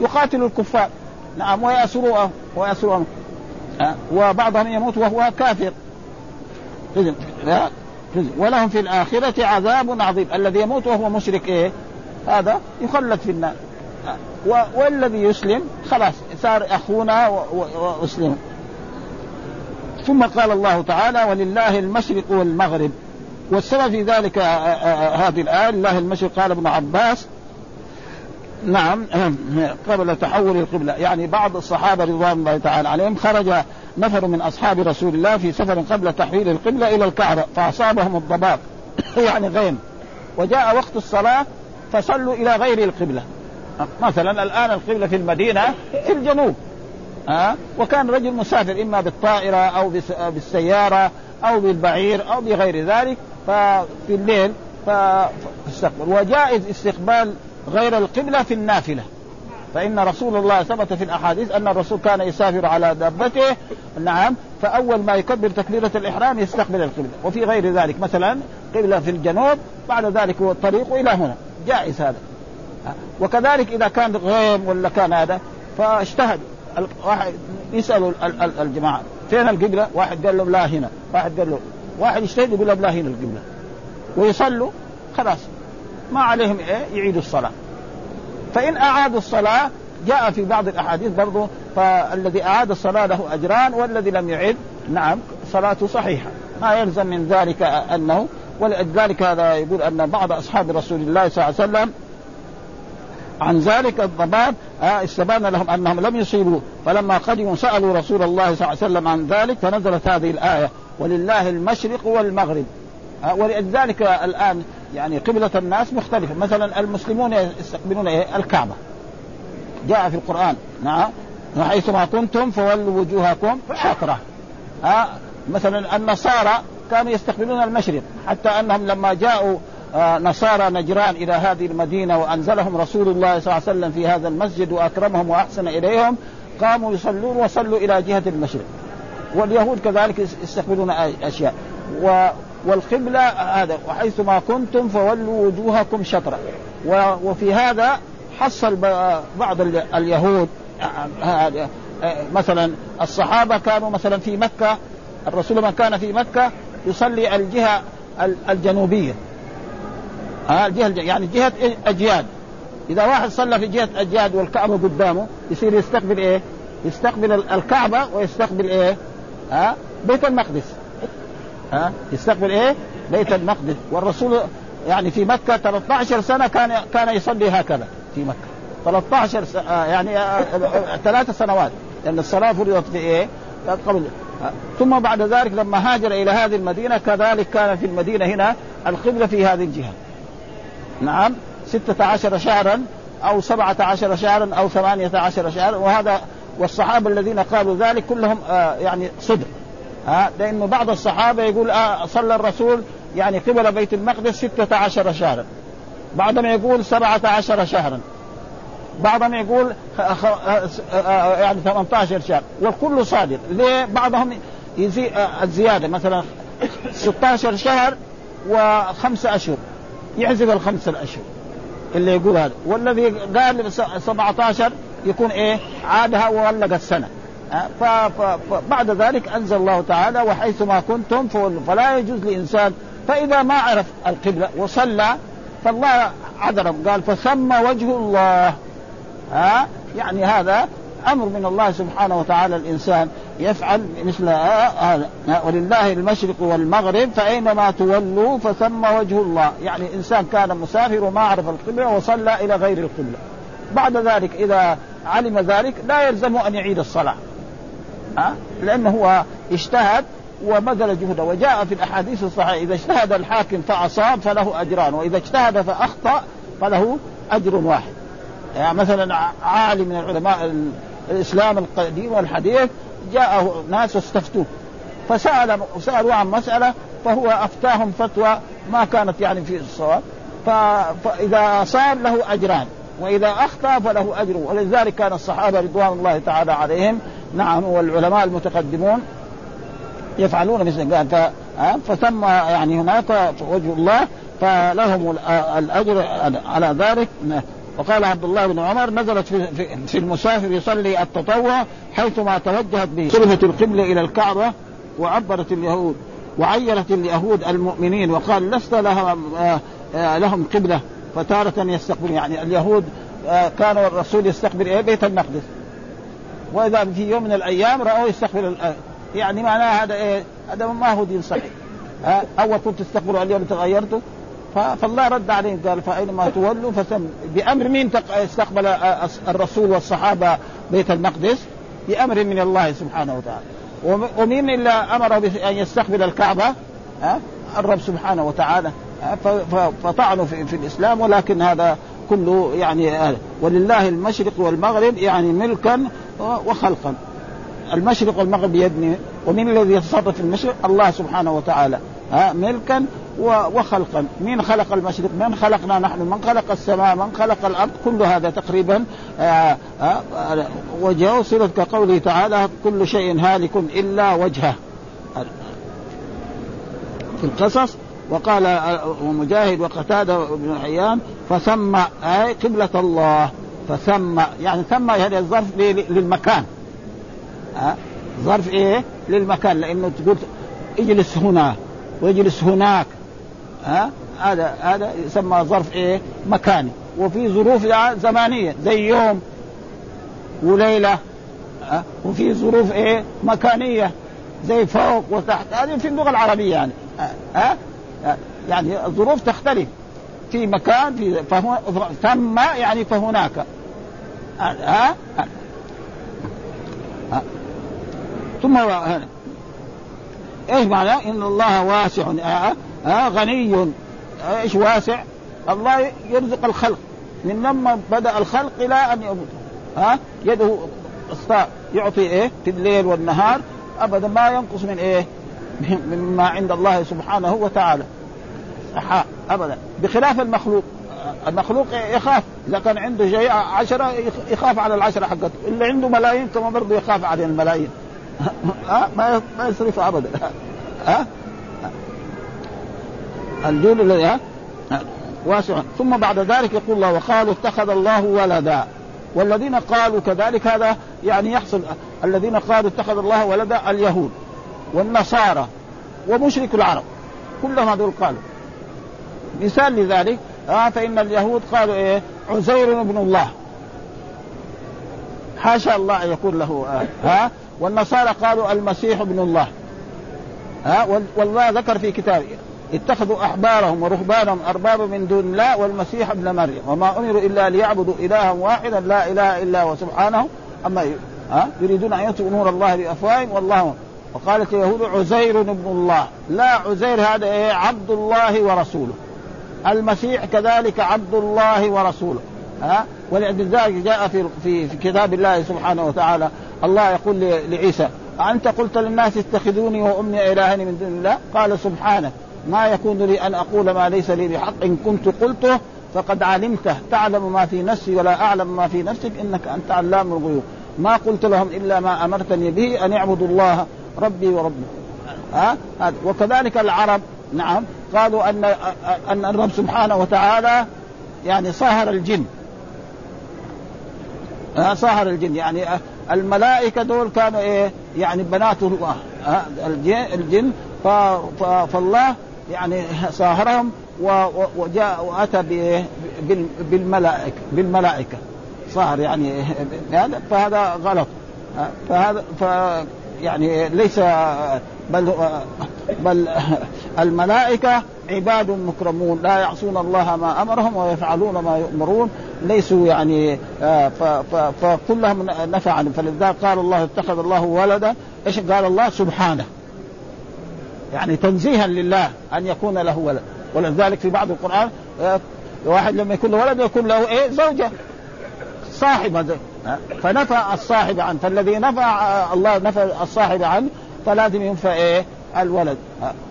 يقاتلوا الكفار. نعم ويأسروهم ويأسروهم. وبعضهم يموت وهو كافر. ولهم في الآخرة عذاب عظيم. الذي يموت وهو مشرك إيه؟ هذا يخلد في النار. والذي يسلم خلاص صار أخونا وأسلم ثم قال الله تعالى ولله المشرق والمغرب. والسبب في ذلك آه، آه، آه، هذه الآية لله المشرق قال ابن عباس. نعم قبل تحول القبلة. يعني بعض الصحابة رضوان الله تعالى عليهم خرج نفر من أصحاب رسول الله في سفر قبل تحويل القبلة إلى الكعبة فأصابهم الضباب يعني غيم. وجاء وقت الصلاة فصلوا إلى غير القبلة. مثلا الآن القبلة في المدينة في الجنوب ها وكان رجل مسافر إما بالطائرة أو بالسيارة أو بالبعير أو بغير ذلك. ففي الليل فاستقبل وجائز استقبال غير القبلة في النافلة. فإن رسول الله ثبت في الأحاديث أن الرسول كان يسافر على دابته. نعم. فأول ما يكبر تكبيرة الإحرام يستقبل القبلة. وفي غير ذلك مثلا قبلة في الجنوب بعد ذلك هو الطريق إلى هنا. جائز هذا. وكذلك إذا كان غيم ولا كان هذا فاجتهد. واحد يسالوا الجماعة فين القبلة؟ واحد قال لهم لا هنا، واحد قال له واحد يجتهد يقول لا هنا القبله ويصلوا خلاص. ما عليهم إيه؟ يعيدوا الصلاة. فإن أعادوا الصلاة جاء في بعض الأحاديث برضه فالذي أعاد الصلاة له أجران والذي لم يعد نعم صلاته صحيحة. ما يلزم من ذلك أنه ولذلك هذا يقول أن بعض أصحاب رسول الله صلى الله عليه وسلم عن ذلك الضباب آه استبان لهم أنهم لم يصيبوا. فلما قدموا سألوا رسول الله صلى الله عليه وسلم عن ذلك فنزلت هذه الآية. ولله المشرق والمغرب. آه ولذلك الآن يعني قبلة الناس مختلفة. مثلا المسلمون يستقبلون إيه؟ الكعبة. جاء في القرآن. نعم. وحيثما كنتم فولوا وجوهكم شطرة. ها مثلا النصارى كانوا يستقبلون المشرق. حتى أنهم لما جاءوا آه، نصارى نجران إلى هذه المدينة وأنزلهم رسول الله صلى الله عليه وسلم في هذا المسجد وأكرمهم وأحسن إليهم قاموا يصلون وصلوا إلى جهة المشرق. واليهود كذلك يستقبلون أشياء. و والقبلة هذا وحيثما كنتم فولوا وجوهكم شطرة. وفي هذا حصل بعض اليهود مثلا الصحابة كانوا مثلا في مكة الرسول لما كان في مكة يصلي الجهة الجنوبية. الجهة يعني جهة أجياد. إذا واحد صلى في جهة أجياد والكعبة قدامه يصير يستقبل إيه؟ يستقبل الكعبة ويستقبل إيه؟ ها؟ بيت المقدس. ها؟ يستقبل إيه؟ بيت المقدس. والرسول يعني في مكة 13 سنة كان كان يصلي هكذا في مكة. 13 سنة آه، يعني آه، آه، ثلاث سنوات. لأن الصلاة فرضت في إيه؟ قبل. ثم بعد ذلك لما هاجر إلى هذه المدينة كذلك كان في المدينة هنا القبلة في هذه الجهة. نعم. ستة عشر شهرا أو سبعة عشر شهرا أو ثمانية عشر شهرا. وهذا والصحابة الذين قالوا ذلك كلهم آه يعني صدق. ها آه لأنه بعض الصحابة يقول آه صلى الرسول يعني قبل بيت المقدس ستة عشر شهرا. بعضهم يقول سبعة عشر شهرا. بعضهم يقول يعني 18 شهر. والكل صادق. ليه؟ بعضهم يزيد الزيادة. مثلا 16 شهر وخمسة أشهر. يحذف الخمسة الأشهر. اللي يقول هذا. والذي قال 17 يكون إيه؟ عادها وغلق السنة فبعد ذلك أنزل الله تعالى وحيثما كنتم فلا يجوز لإنسان فإذا ما عرف القبلة وصلى فالله عذرهم قال فثم وجه الله. ها يعني هذا أمر من الله سبحانه وتعالى الإنسان يفعل مثل هذا ولله المشرق والمغرب فأينما تولوا فثم وجه الله. يعني إنسان كان مسافر وما عرف القبلة وصلى إلى غير القبلة. بعد ذلك إذا علم ذلك لا يلزمه أن يعيد الصلاة. ها؟ لأنه هو اجتهد وبذل جهده. وجاء في الأحاديث الصحيحة إذا اجتهد الحاكم فأصاب فله أجران وإذا اجتهد فأخطأ فله أجر واحد. يعني مثلا عالم من علماء الإسلام القديم والحديث جاءه ناس واستفتوه فسال سألوا عن مسألة فهو أفتاهم فتوى ما كانت يعني في الصواب. فإذا صار له أجران وإذا أخطأ فله أجر. ولذلك كان الصحابة رضوان الله تعالى عليهم. نعم والعلماء المتقدمون يفعلون مثل قال. فثم يعني هناك وجه الله فلهم الأجر على ذلك. وقال عبد الله بن عمر نزلت في, في, المسافر يصلي التطوع حيثما توجهت به. صرفت القبلة إلى الكعبة وعبرت اليهود وعيرت اليهود المؤمنين وقال لست لهم, آه، آه، لهم قبلة. فتارة يستقبل يعني اليهود آه، كان الرسول يستقبل إيه بيت المقدس. وإذا في يوم من الأيام رأوه يستقبل يعني معناه هذا إيه؟ هذا ما هو دين صحيح. أول كنت تستقبلوا اليوم تغيرتوا. فالله رد عليهم قال فاينما تولوا؟ فثم بأمر مين استقبل الرسول والصحابة بيت المقدس؟ بأمر من الله سبحانه وتعالى. ومين إلا أمر بأن يستقبل الكعبة؟ الرب سبحانه وتعالى. فطعنوا في, في الإسلام ولكن هذا كله يعني ولله المشرق والمغرب يعني ملكا وخلقا. المشرق والمغرب يبني ومن الذي يتصرف في المشرق؟ الله سبحانه وتعالى. ها ملكا وخلقا. مين خلق المشرق؟ من خلقنا نحن؟ من خلق السماء؟ من خلق الأرض؟ كل هذا تقريبا آه، آه، وجهه. صلة كقوله تعالى كل شيء هالك إلا وجهه. في القصص وقال ومجاهد وقتادة بن حيان فثم أي قبلة الله فثم يعني ثم هذا الظرف للمكان. ها ظرف إيه؟ للمكان لأنه تقول اجلس هنا واجلس هناك. ها هذا هذا يسمى ظرف إيه؟ مكاني. وفي ظروف زمانية زي يوم وليلة. ها وفي ظروف إيه؟ مكانية زي فوق وتحت. هذه في اللغة العربية يعني. ها يعني الظروف تختلف. في مكان في فهو ثم يعني فهناك. ها, ها. ثم إيش معنى؟ إن الله واسع. آه. آه. غني. إيش واسع؟ الله يرزق الخلق. من لما بدأ الخلق إلى أن يموت. ها؟ يده يعطي إيه؟ في الليل والنهار. أبدا ما ينقص من إيه؟ مما عند الله سبحانه وتعالى. أبدا. بخلاف المخلوق. المخلوق يخاف. إذا كان عنده شيء عشرة يخاف على العشرة حقته. اللي عنده ملايين كما برضه يخاف على الملايين. ها ما ما يصرف أبدا. ها الجود الذي ها واسع. ثم بعد ذلك يقول الله وقالوا اتخذ الله ولدا. والذين قالوا كذلك هذا يعني يحصل. الذين قالوا اتخذ الله ولدا اليهود. والنصارى ومشرك العرب. كلهم هذول قالوا. مثال لذلك آه فإن اليهود قالوا إيه؟ عزير ابن الله. حاشا الله أن يكون له آه ها؟ والنصارى قالوا المسيح ابن الله. ها؟ والله ذكر في كتابه اتخذوا أحبارهم ورهبانهم أربابا من دون الله والمسيح ابن مريم. وما أمروا إلا ليعبدوا إلها واحدا لا إله إلا هو سبحانه. أما ها؟ يريدون أن يطفئوا نور الله بأفواههم والله وقالت اليهود عزير ابن الله. لا عزير هذا إيه؟ عبد الله ورسوله. المسيح كذلك عبد الله ورسوله. ها؟ ولذلك جاء في في كتاب الله سبحانه وتعالى الله يقول لعيسى أنت قلت للناس اتخذوني وأمي إلهين من دون الله؟ قال سبحانك ما يكون لي أن أقول ما ليس لي بحق. إن كنت قلته فقد علمته. تعلم ما في نفسي ولا أعلم ما في نفسك إنك أنت علام الغيوب. ما قلت لهم إلا ما أمرتني به أن اعبدوا الله ربي وربكم ها؟ وكذلك العرب. نعم. قالوا ان أن الرب سبحانه وتعالى يعني صهر الجن. صهر الجن. يعني الملائكة دول كانوا إيه؟ يعني بنات الله الجن فالله يعني صاهرهم وجاء وأتى بالملائكة بالملائكة. صهر يعني. فهذا غلط. فهذا يعني ليس بل بل الملائكة عباد مكرمون لا يعصون الله ما أمرهم ويفعلون ما يؤمرون ليسوا يعني آه، فكلهم نفع عنهم فلذلك قال الله اتخذ الله ولدا. إيش قال الله؟ سبحانه. يعني تنزيها لله أن يكون له ولد. ولذلك في بعض القرآن آه، واحد لما يكون له ولد يكون له إيه؟ زوجة. صاحبة فنفى الصاحب عنه فالذي نفى الله نفى الصاحب عنه فلازم ينفى إيه؟ الولد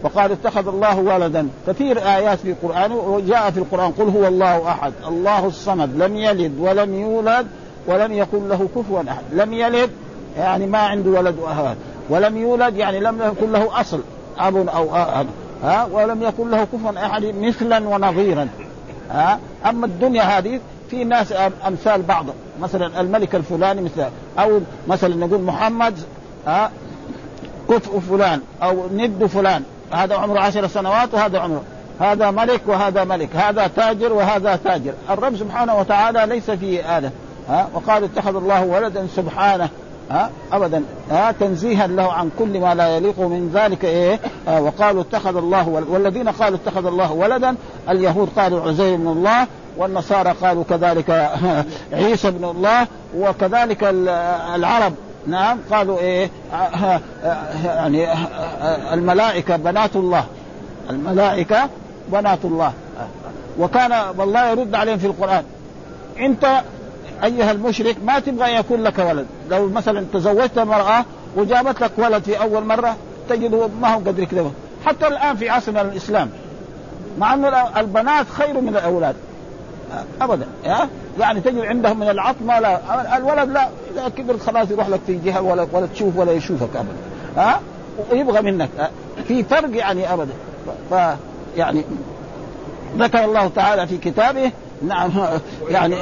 وقال اتخذ الله ولدا. كثير آيات في القرآن وجاء في القرآن قل هو الله أحد الله الصمد لم يلد ولم يولد ولم يكن له كفوا أحد. لم يلد يعني ما عنده ولد وأهل. ولم يولد يعني لم يكن له أصل أب أو أب ها؟ ولم يكن له كفوا أحد مثلا ونظيرا ها؟ أما الدنيا هذه في ناس أمثال بعض. مثلا الملك الفلاني مثل أو مثلا نقول محمد ها كفء فلان أو ند فلان. هذا عمره عشر سنوات وهذا عمره. هذا ملك وهذا ملك. هذا تاجر وهذا تاجر. الرب سبحانه وتعالى ليس فيه هذا ها وقال اتخذ الله ولدا سبحانه. ها ابدا. ها تنزيها له عن كل ما لا يليق من ذلك إيه؟ آه وقالوا اتخذ الله ولد والذين قالوا اتخذ الله ولدا اليهود قالوا عزير بن الله والنصارى قالوا كذلك عيسى بن الله وكذلك العرب. نعم قالوا إيه؟ يعني الملائكة بنات الله. الملائكة بنات الله. وكان والله يرد عليهم في القرآن. أنت أيها المشرك ما تبغى يكون لك ولد. لو مثلا تزوجت امرأة وجابت لك ولد في أول مرة تجده ما هو قدر كذا حتى الآن في عصرنا الإسلام مع أن البنات خير من الأولاد. ابدا يعني تجد عندهم من العطف ما لا الولد لا إذا كبر خلاص يروح لك في جهة ولا ولا تشوف ولا يشوفك ابدا ها؟ ويبغى منك في فرق يعني ابدا. ف يعني ذكر الله تعالى في كتابه نعم يعني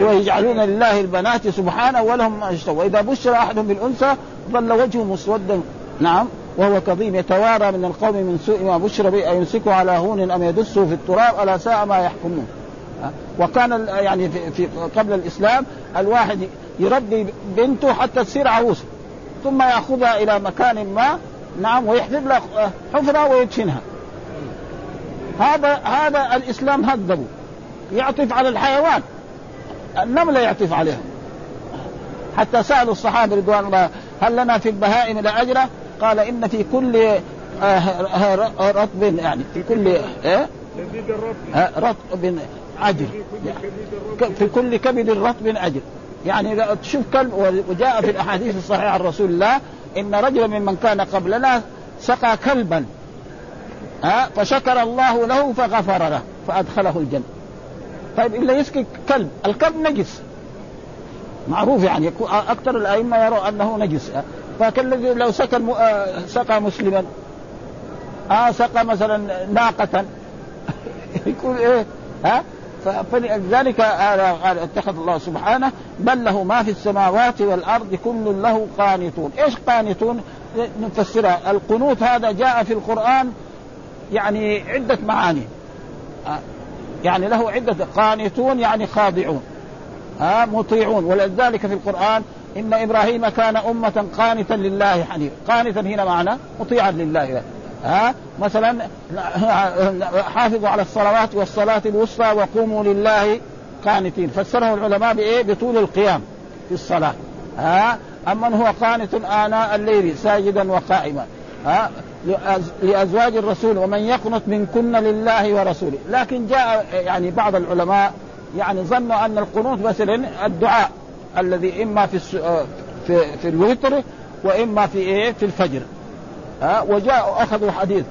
ويجعلون لله البنات سبحانه ولهم ما يشتهون. وإذا بشر أحدهم بالأنثى ظل وجهه مسودا نعم وهو كظيم. يتوارى من القوم من سوء ما بشر به أيمسكه على هون أم يدسه في التراب ألا ساء ما يحكمون. وكان يعني في, قبل الإسلام الواحد يربي بنته حتى تصير عروسه ثم يأخذها إلى مكان ما نعم ويحفر لها حفرة ويدفنها. هذا هذا الإسلام هذبه يعطف على الحيوان النمله يعطف عليها. حتى سألوا الصحابة رضوان الله هل لنا في البهائم لاجره؟ قال إن في كل آه، رطب يعني في كل الرطب. رطب. عجل. في كل كبد رطب اجر يعني تشوف كلب وجاء في الأحاديث الصحيحة عن رسول الله إن رجلا ممن كان قبلنا سقى كلبا. ها فشكر الله له فغفر له فأدخله الجنة. طيب إلا يسقي كلب. الكلب نجس. معروف يعني أكثر الأئمة يروا أنه نجس. فكالذي لو سقى سقى مسلما. آه سقى مثلا ناقة. يكون إيه؟ ها؟ فلذلك اتخذ الله سبحانه بل له ما في السماوات والأرض كل له قانتون، إيش قانتون؟ نفسرها. القنوت هذا جاء في القرآن يعني عدة معاني. يعني له عدة قانتون يعني خاضعون. ها مطيعون. ولذلك في القرآن إن إبراهيم كان أمة قانتا لله حنيفا، قانتا هنا معنى مطيعا لله. ها؟ مثلا حافظوا على الصلوات والصلاة الوسطى وقوموا لله قانتين. فسره العلماء بإيه؟ بطول القيام في الصلاة. ها؟ أما هو قانت آناء الليل ساجدا وقائما. ها؟ لأزواج الرسول ومن يقنط منكن لله ورسوله. لكن جاء يعني بعض العلماء يعني ظنوا أن القنوت مثلا الدعاء الذي إما في في, في الوتر وإما في إيه؟ في الفجر. ها؟ وجاء اخذوا حديث.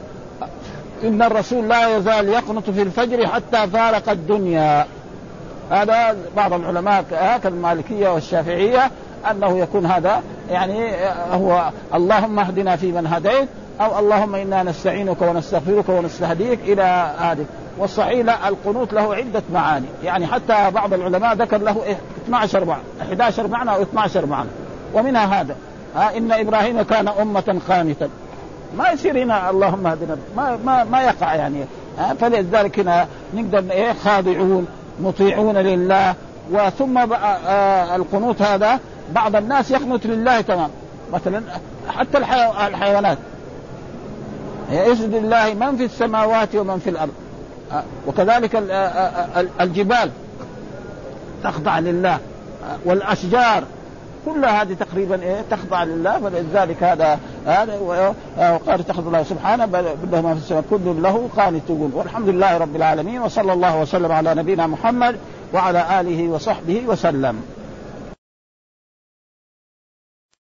إن الرسول لا يزال يقنط في الفجر حتى فارق الدنيا. هذا بعض العلماء كالمالكية والشافعية أنه يكون هذا يعني هو اللهم اهدنا فيمن هديت أو اللهم إنا نستعينك ونستغفرك ونستهديك إلى هذه والصحيح لا القنوت له عدة معاني. يعني حتى بعض العلماء ذكر له 12 معنى 11 معنى أو 12 معنى. ومنها هذا ها إن إبراهيم كان أمة قانتا. ما يصير هنا اللهم اهدنا ما ما ما يقع يعني. فلذلك هنا نقدر إيه خاضعون مطيعون لله. وثم القنوت هذا بعض الناس يقنط لله تمام. مثلا حتى الحيوانات. يسجد لله من في السماوات ومن في الأرض. وكذلك الجبال تخضع لله. والأشجار. كل هذه تقريبا إيه تخضع لله فلذلك هذا هذا وقال اتخذ الله سبحانه بل ما في السماء كل له قانتون. والحمد لله رب العالمين وصلى الله وسلم على نبينا محمد وعلى آله وصحبه وسلم.